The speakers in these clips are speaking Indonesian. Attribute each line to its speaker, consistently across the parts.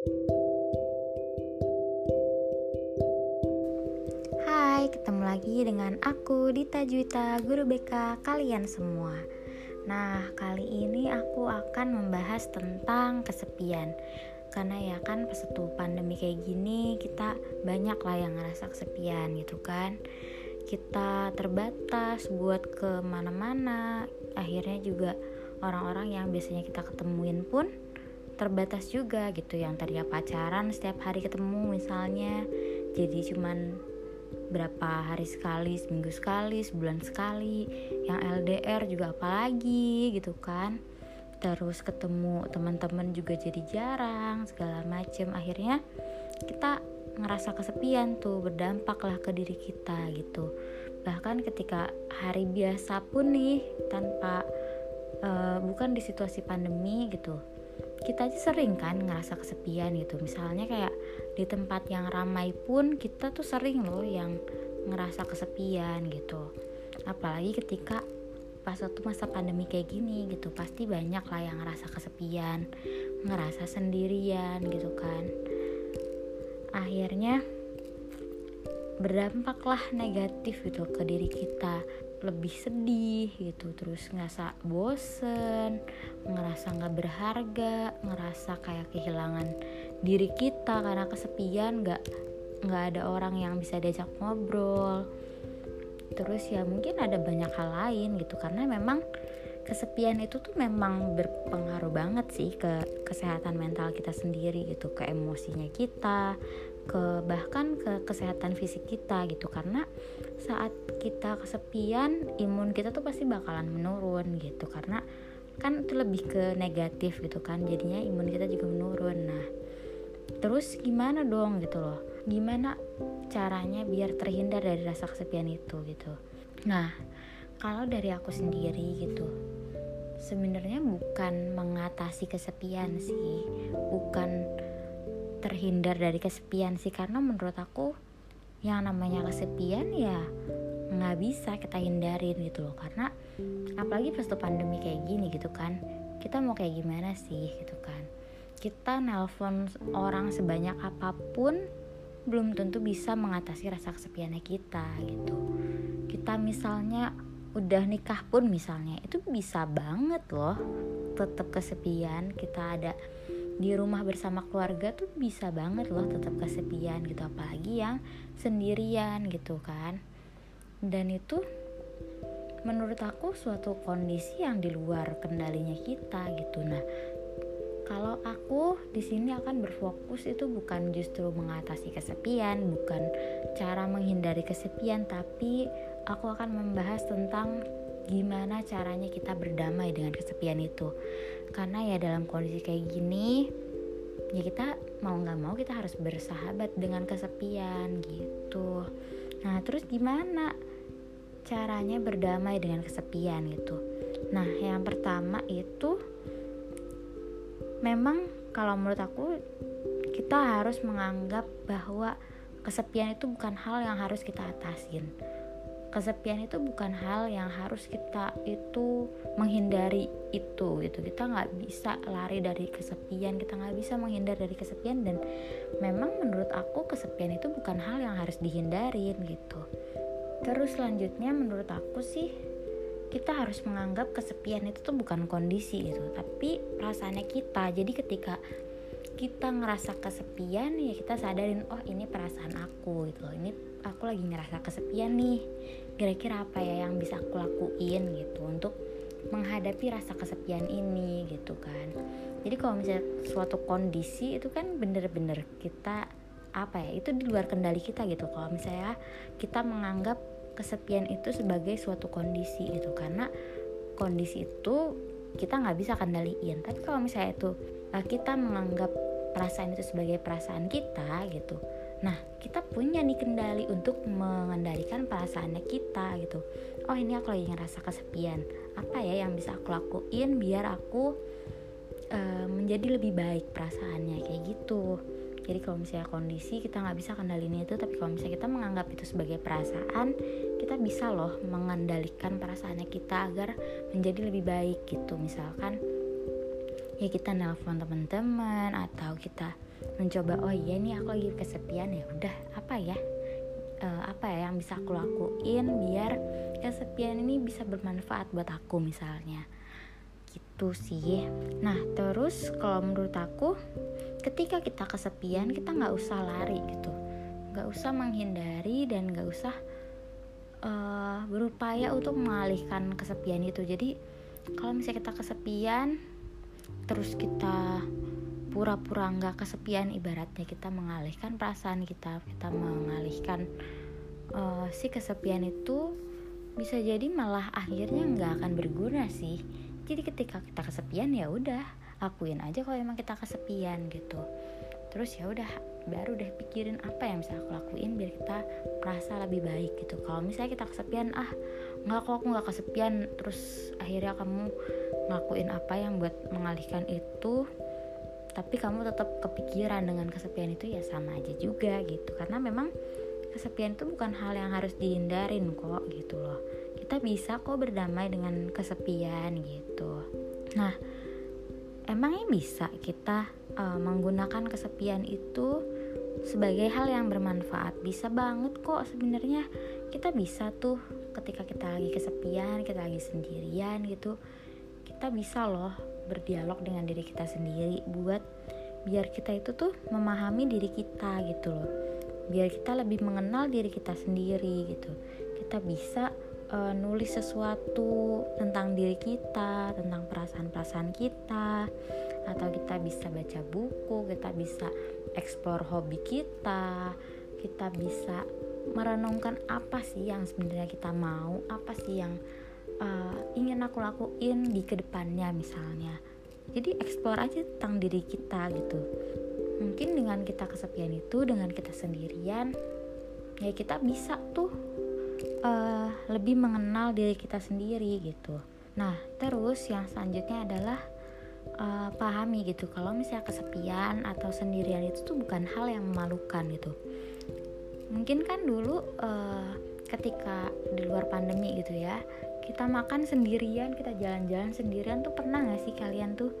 Speaker 1: Hai, ketemu lagi dengan aku Dita Juwita, guru BK kalian semua. Nah, kali ini aku akan membahas tentang kesepian. Karena ya kan pas waktu pandemi kayak gini kita banyak lah yang ngerasa kesepian gitu kan. Kita terbatas buat ke mana-mana. Akhirnya juga orang-orang yang biasanya kita ketemuin pun terbatas juga gitu yang tadinya pacaran setiap hari ketemu misalnya jadi cuman berapa hari sekali, seminggu sekali, sebulan sekali, yang LDR juga apalagi gitu kan. Terus ketemu teman-teman juga jadi jarang, segala macem. Akhirnya kita ngerasa kesepian tuh, berdampak lah ke diri kita gitu. Bahkan ketika hari biasa pun nih tanpa uh, bukan di situasi pandemi gitu kita aja sering kan ngerasa kesepian gitu. Misalnya kayak di tempat yang ramai pun kita tuh sering loh yang ngerasa kesepian gitu. Apalagi ketika pas waktu masa pandemi kayak gini gitu pasti banyak lah yang ngerasa kesepian ngerasa sendirian gitu kan. Akhirnya berdampaklah negatif gitu ke diri kita lebih sedih gitu terus ngerasa bosen ngerasa nggak berharga ngerasa kayak kehilangan diri kita karena kesepian nggak nggak ada orang yang bisa diajak ngobrol. Terus ya mungkin ada banyak hal lain gitu karena memang kesepian itu tuh memang berpengaruh banget sih ke kesehatan mental kita sendiri gitu ke emosinya kita ke bahkan ke kesehatan fisik kita gitu. Karena saat kita kesepian imun kita tuh pasti bakalan menurun gitu. Karena kan itu lebih ke negatif gitu kan. Jadinya imun kita juga menurun. Nah terus gimana dong gitu loh. Gimana caranya biar terhindar dari rasa kesepian itu gitu. Nah kalau dari aku sendiri gitu sebenarnya bukan mengatasi kesepian sih. Bukan terhindar dari kesepian sih. Karena menurut aku yang namanya kesepian ya nggak bisa kita hindarin gitu loh. Karena apalagi pas tuh pandemi kayak gini gitu kan kita mau kayak gimana sih gitu kan? Kita nelpon orang sebanyak apa pun belum tentu bisa mengatasi rasa kesepiannya kita gitu. Kita misalnya udah nikah pun misalnya itu bisa banget loh tetap kesepian. Kita ada di rumah bersama keluarga tuh bisa banget loh tetap kesepian gitu apalagi yang sendirian gitu kan. Dan itu menurut aku suatu kondisi yang di luar kendalinya kita gitu. Nah kalau aku di sini akan berfokus itu bukan justru mengatasi kesepian, bukan cara menghindari kesepian, tapi aku akan membahas tentang gimana caranya kita berdamai dengan kesepian itu. Karena ya dalam kondisi kayak gini ya kita mau nggak mau kita harus bersahabat dengan kesepian gitu. Nah terus gimana caranya berdamai dengan kesepian gitu? Nah yang pertama itu memang kalau menurut aku kita harus menganggap bahwa kesepian itu bukan hal yang harus kita atasin kesepian itu bukan hal yang harus kita itu menghindari itu gitu. Kita nggak bisa lari dari kesepian kita nggak bisa menghindar dari kesepian dan memang menurut aku kesepian itu bukan hal yang harus dihindarin gitu. Terus selanjutnya menurut aku sih kita harus menganggap kesepian itu tuh bukan kondisi gitu. Tapi perasaannya kita. Jadi ketika kita ngerasa kesepian ya kita sadarin oh ini perasaan aku gitu loh. Ini aku lagi ngerasa kesepian nih. Kira-kira apa ya yang bisa aku lakuin? gitu untuk menghadapi rasa kesepian ini gitu kan. Jadi kalau misalnya suatu kondisi itu kan bener-bener kita apa ya itu di luar kendali kita gitu. Kalau misalnya kita menganggap kesepian itu sebagai suatu kondisi gitu karena kondisi itu kita nggak bisa kendaliin. Tapi kalau misalnya itu eh, kita menganggap perasaan itu sebagai perasaan kita gitu Nah, kita punya nih kendali untuk mengendalikan perasaannya kita gitu. Oh, ini aku lagi ngerasa kesepian. Apa ya yang bisa aku lakuin biar aku uh, menjadi lebih baik perasaannya kayak gitu. Jadi kalau misalnya kondisi kita nggak bisa kendaliin itu, tapi kalau misalnya kita menganggap itu sebagai perasaan, kita bisa loh mengendalikan perasaannya kita agar menjadi lebih baik gitu. Misalkan ya kita nelpon teman-teman atau kita mencoba oh iya nih aku lagi kesepian. Ya udah apa ya? Uh, apa ya yang bisa aku lakuin biar kesepian ini bisa bermanfaat buat aku misalnya? Gitu sih. Nah terus kalau menurut aku ketika kita kesepian kita nggak usah lari gitu. Nggak usah menghindari dan nggak usah uh, berupaya untuk mengalihkan kesepian itu. Jadi kalau misalnya kita kesepian terus kita pura-pura nggak kesepian ibaratnya kita mengalihkan perasaan kita kita mengalihkan uh, si kesepian itu bisa jadi malah akhirnya nggak akan berguna sih. Jadi ketika kita kesepian ya udah akuin aja kalau emang kita kesepian gitu. Terus ya udah baru deh pikirin apa yang bisa aku lakuin biar kita merasa lebih baik gitu. Kalau misalnya kita kesepian ah nggak kok aku nggak kesepian terus akhirnya kamu ngelakuin apa yang buat mengalihkan itu tapi kamu tetap kepikiran dengan kesepian itu ya sama aja juga gitu. Karena memang kesepian itu bukan hal yang harus dihindarin kok gitu loh. Kita bisa kok berdamai dengan kesepian gitu. Nah emangnya bisa kita uh, menggunakan kesepian itu sebagai hal yang bermanfaat? Bisa banget kok sebenarnya. Kita bisa tuh ketika kita lagi kesepian kita lagi sendirian gitu kita bisa loh berdialog dengan diri kita sendiri buat biar kita itu tuh memahami diri kita gitu loh. Biar kita lebih mengenal diri kita sendiri gitu. Kita bisa uh, nulis sesuatu tentang diri kita tentang perasaan-perasaan kita atau kita bisa baca buku kita bisa explore hobi kita kita bisa merenungkan apa sih yang sebenarnya kita mau apa sih yang uh, ingin aku lakuin di ke depannya misalnya. Jadi explore aja tentang diri kita gitu. Mungkin dengan kita kesepian itu dengan kita sendirian ya kita bisa tuh uh, lebih mengenal diri kita sendiri gitu. Nah terus yang selanjutnya adalah uh, pahami gitu kalau misalnya kesepian atau sendirian itu tuh bukan hal yang memalukan gitu. Mungkin kan dulu uh, ketika di luar pandemi gitu ya kita makan sendirian kita jalan-jalan sendirian tuh pernah gak sih kalian tuh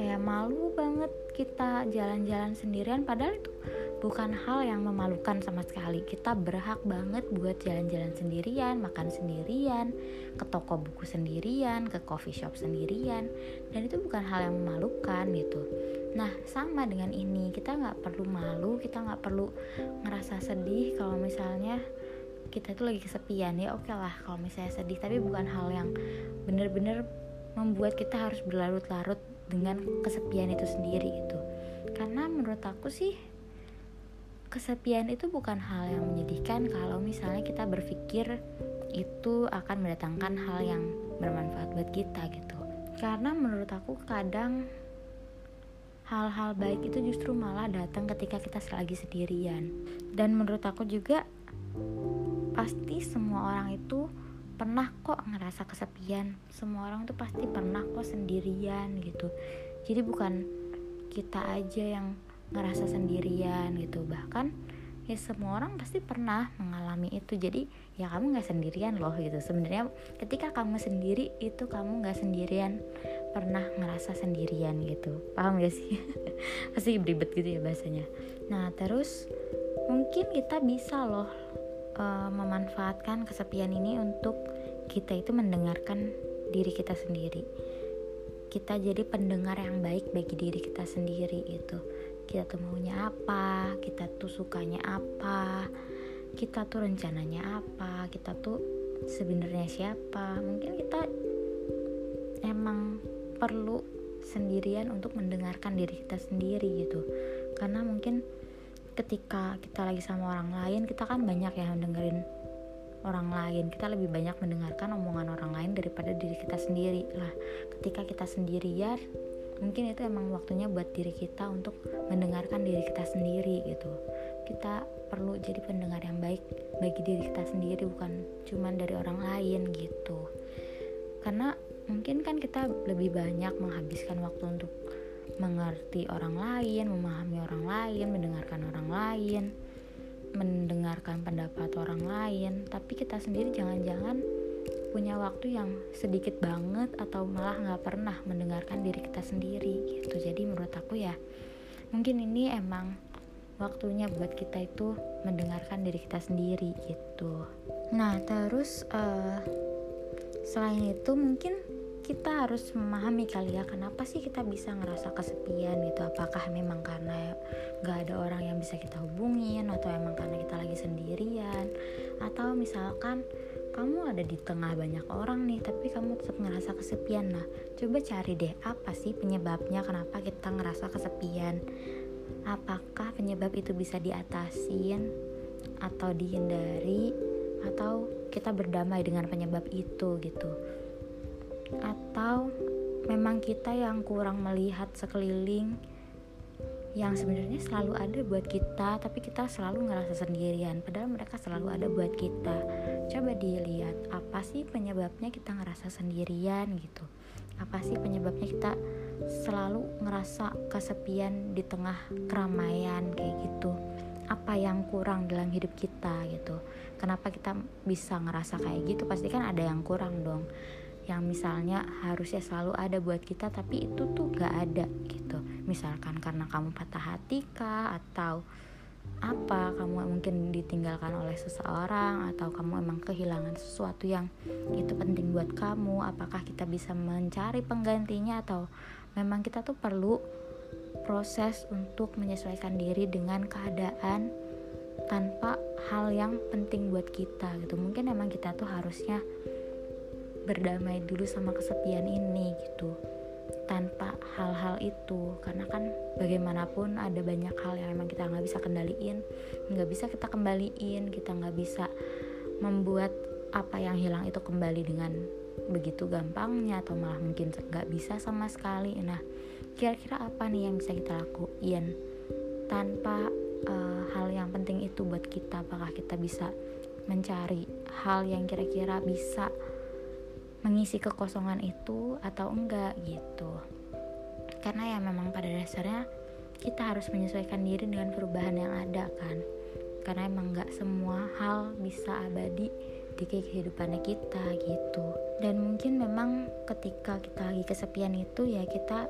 Speaker 1: kayak malu banget kita jalan-jalan sendirian? Padahal itu bukan hal yang memalukan sama sekali. Kita berhak banget buat jalan-jalan sendirian makan sendirian ke toko buku sendirian ke coffee shop sendirian. Dan itu bukan hal yang memalukan gitu. Nah sama dengan ini. Kita nggak perlu malu kita nggak perlu ngerasa sedih kalau misalnya kita itu lagi kesepian ya oke okay lah kalau misalnya sedih. Tapi bukan hal yang bener-bener membuat kita harus berlarut-larut dengan kesepian itu sendiri gitu. Karena menurut aku sih kesepian itu bukan hal yang menyedihkan kalau misalnya kita berpikir itu akan mendatangkan hal yang bermanfaat buat kita gitu. Karena menurut aku kadang hal-hal baik itu justru malah datang ketika kita lagi sendirian. Dan menurut aku juga pasti semua orang itu pernah kok ngerasa kesepian. Semua orang itu pasti pernah kok sendirian gitu. Jadi bukan kita aja yang ngerasa sendirian gitu. Bahkan ya semua orang pasti pernah mengalami itu. Jadi ya kamu nggak sendirian loh gitu. Sebenarnya ketika kamu sendiri itu kamu nggak sendirian. Pernah ngerasa sendirian gitu. Paham gak sih? Pasti beribet gitu ya bahasanya. Nah terus mungkin kita bisa loh uh, memanfaatkan kesepian ini untuk kita itu mendengarkan diri kita sendiri. Kita jadi pendengar yang baik bagi diri kita sendiri itu kita tuh maunya apa kita tuh sukanya apa kita tuh rencananya apa kita tuh sebenarnya siapa. Mungkin kita emang perlu sendirian untuk mendengarkan diri kita sendiri gitu. Karena mungkin ketika kita lagi sama orang lain kita kan banyak ya dengerin orang lain. Kita lebih banyak mendengarkan omongan orang lain daripada diri kita sendiri. Lah ketika kita sendirian mungkin itu emang waktunya buat diri kita untuk mendengarkan diri kita sendiri gitu. Kita perlu jadi pendengar yang baik bagi diri kita sendiri bukan cuman dari orang lain gitu. Karena mungkin kan kita lebih banyak menghabiskan waktu untuk mengerti orang lain, memahami orang lain, mendengarkan orang lain, mendengarkan pendapat orang lain, tapi kita sendiri jangan-jangan punya waktu yang sedikit banget atau malah nggak pernah mendengarkan diri kita sendiri gitu. Jadi menurut aku ya mungkin ini emang waktunya buat kita itu mendengarkan diri kita sendiri gitu nah terus uh, selain itu mungkin kita harus memahami kali ya kenapa sih kita bisa ngerasa kesepian gitu? Apakah memang karena gak ada orang yang bisa kita hubungin atau emang karena kita lagi sendirian? Atau misalkan kamu ada di tengah banyak orang nih tapi kamu tetap ngerasa kesepian. Nah coba cari deh apa sih penyebabnya kenapa kita ngerasa kesepian? Apakah penyebab itu bisa diatasin atau dihindari atau kita berdamai dengan penyebab itu gitu atau memang kita yang kurang melihat sekeliling yang sebenarnya selalu ada buat kita tapi kita selalu ngerasa sendirian padahal mereka selalu ada buat kita. Coba dilihat apa sih penyebabnya kita ngerasa sendirian gitu? Apa sih penyebabnya kita selalu ngerasa kesepian di tengah keramaian kayak gitu? Apa yang kurang dalam hidup kita gitu? Kenapa kita bisa ngerasa kayak gitu? Pasti kan ada yang kurang dong yang misalnya harusnya selalu ada buat kita tapi itu tuh gak ada gitu. Misalkan karena kamu patah hati kah atau apa kamu mungkin ditinggalkan oleh seseorang atau kamu emang kehilangan sesuatu yang itu penting buat kamu apakah kita bisa mencari penggantinya atau memang kita tuh perlu proses untuk menyesuaikan diri dengan keadaan tanpa hal yang penting buat kita gitu. Mungkin emang kita tuh harusnya berdamai dulu sama kesepian ini gitu. Tanpa hal-hal itu. Karena kan bagaimanapun ada banyak hal yang emang kita nggak bisa kendaliin. Nggak bisa kita kembaliin. Kita nggak bisa membuat apa yang hilang itu kembali dengan begitu gampangnya atau malah mungkin nggak bisa sama sekali. Nah kira-kira apa nih yang bisa kita lakuin tanpa uh, hal yang penting itu buat kita? Apakah kita bisa mencari hal yang kira-kira bisa mengisi kekosongan itu atau enggak gitu. Karena ya memang pada dasarnya kita harus menyesuaikan diri dengan perubahan yang ada kan. Karena emang nggak semua hal bisa abadi di kehidupannya kita gitu. Dan mungkin memang ketika kita lagi kesepian itu ya kita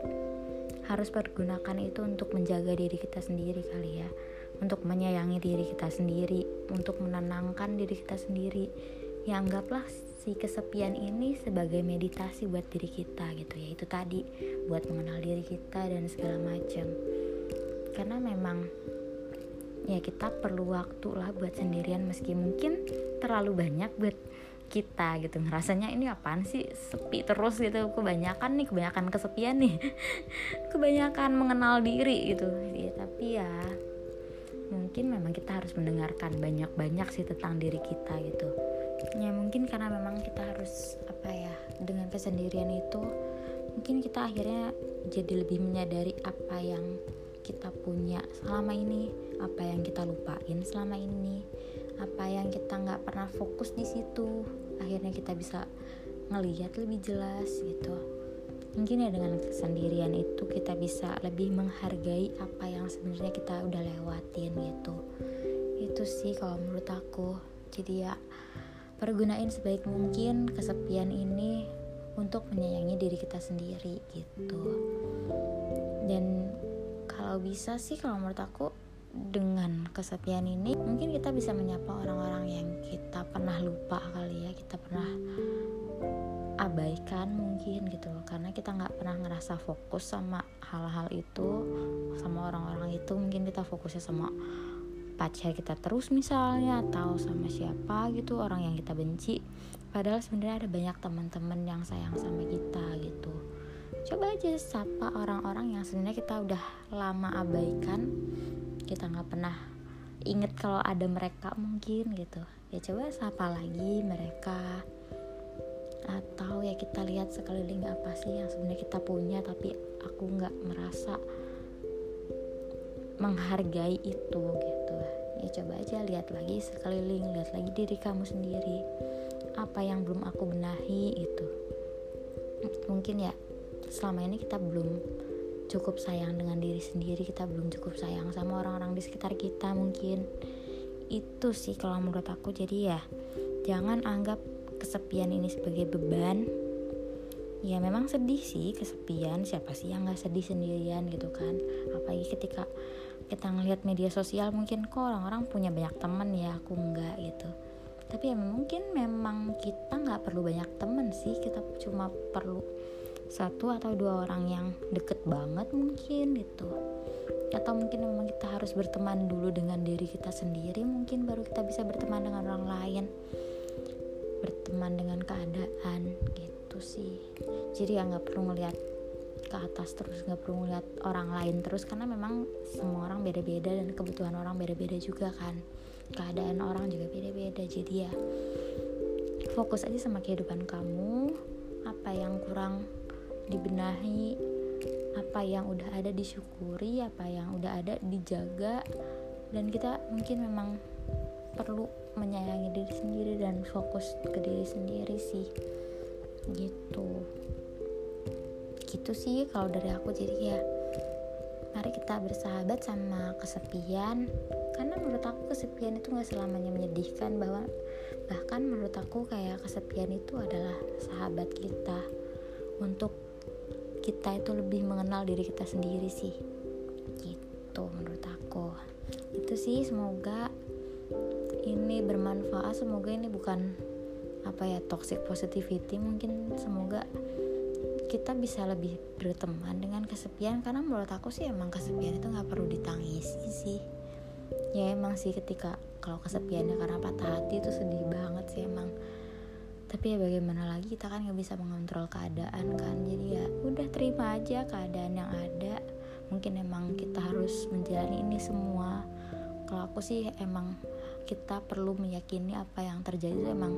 Speaker 1: harus pergunakan itu untuk menjaga diri kita sendiri kali ya. Untuk menyayangi diri kita sendiri untuk menenangkan diri kita sendiri ya anggaplah si kesepian ini sebagai meditasi buat diri kita gitu ya. Itu tadi buat mengenal diri kita dan segala macam. Karena memang ya kita perlu waktu lah buat sendirian meski mungkin terlalu banyak buat kita gitu. Ngerasanya ini apaan sih? Sepi terus gitu. Kebanyakan nih kebanyakan kesepian nih. Kebanyakan mengenal diri gitu. Ya, tapi ya mungkin memang kita harus mendengarkan banyak-banyak sih tentang diri kita gitu ya mungkin karena memang kita harus apa ya dengan kesendirian itu mungkin kita akhirnya jadi lebih menyadari apa yang kita punya selama ini apa yang kita lupain selama ini apa yang kita nggak pernah fokus di situ. Akhirnya kita bisa ngelihat lebih jelas gitu. Mungkin ya dengan kesendirian itu kita bisa lebih menghargai apa yang sebenarnya kita udah lewatin gitu. Itu sih kalau menurut aku. Jadi ya pergunain sebaik mungkin kesepian ini untuk menyayangi diri kita sendiri gitu. Dan kalau bisa sih kalau menurut aku dengan kesepian ini mungkin kita bisa menyapa orang-orang yang kita pernah lupa kali ya kita pernah abaikan mungkin gitu karena kita nggak pernah ngerasa fokus sama hal-hal itu sama orang-orang itu mungkin kita fokusnya sama pacar kita terus misalnya atau sama siapa gitu orang yang kita benci. Padahal sebenarnya ada banyak teman-teman yang sayang sama kita gitu. Coba aja sapa orang-orang yang sebenarnya kita udah lama abaikan. Kita nggak pernah inget kalau ada mereka mungkin gitu. Ya coba sapa lagi mereka. Atau ya kita lihat sekeliling apa sih yang sebenarnya kita punya tapi aku nggak merasa menghargai itu gitu ya coba aja lihat lagi sekeliling lihat lagi diri kamu sendiri. Apa yang belum aku benahi itu mungkin ya selama ini kita belum cukup sayang dengan diri sendiri kita belum cukup sayang sama orang-orang di sekitar kita mungkin. Itu sih kalau menurut aku. Jadi ya jangan anggap kesepian ini sebagai beban. Ya memang sedih sih kesepian. Siapa sih yang nggak sedih sendirian gitu kan? Apalagi ketika kita ngelihat media sosial mungkin kok orang-orang punya banyak temen ya aku enggak gitu. Tapi ya mungkin memang kita nggak perlu banyak temen sih kita cuma perlu satu atau dua orang yang deket banget mungkin gitu. Atau mungkin memang kita harus berteman dulu dengan diri kita sendiri mungkin baru kita bisa berteman dengan orang lain. Berteman dengan keadaan gitu sih. Jadi ya nggak perlu ngeliat ke atas terus nggak perlu ngeliat orang lain terus karena memang semua orang beda-beda dan kebutuhan orang beda-beda juga kan. Keadaan orang juga beda-beda jadi ya fokus aja sama kehidupan kamu apa yang kurang dibenahi apa yang udah ada disyukuri apa yang udah ada dijaga dan kita mungkin memang perlu menyayangi diri sendiri dan fokus ke diri sendiri sih gitu gitu sih kalau dari aku. Jadi ya mari kita bersahabat sama kesepian. Karena menurut aku kesepian itu gak selamanya menyedihkan bahwa bahkan menurut aku kayak kesepian itu adalah sahabat kita. Untuk kita itu lebih mengenal diri kita sendiri sih. Gitu menurut aku. Itu sih semoga ini bermanfaat. Semoga ini bukan apa ya toxic positivity mungkin. Semoga kita bisa lebih berteman dengan kesepian karena menurut aku sih emang kesepian itu nggak perlu ditangisi sih. Ya emang sih ketika kalau kesepiannya karena patah hati itu sedih banget sih emang. Tapi ya bagaimana lagi kita kan nggak bisa mengontrol keadaan kan. Jadi ya udah terima aja keadaan yang ada. Mungkin emang kita harus menjalani ini semua. Kalau aku sih emang kita perlu meyakini apa yang terjadi itu emang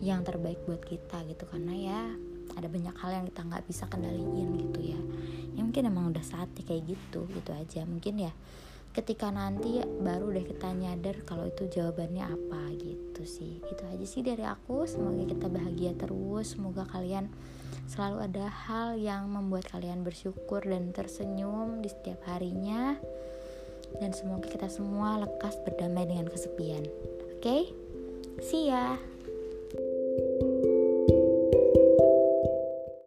Speaker 1: yang terbaik buat kita gitu. Karena ya ada banyak hal yang kita nggak bisa kendaliin gitu ya ya mungkin emang udah saatnya kayak gitu gitu aja mungkin ya ketika nanti baru deh kita nyadar kalau itu jawabannya apa gitu sih itu aja sih dari aku semoga kita bahagia terus semoga kalian selalu ada hal yang membuat kalian bersyukur dan tersenyum di setiap harinya dan semoga kita semua lekas berdamai dengan kesepian. Oke, okay? see ya.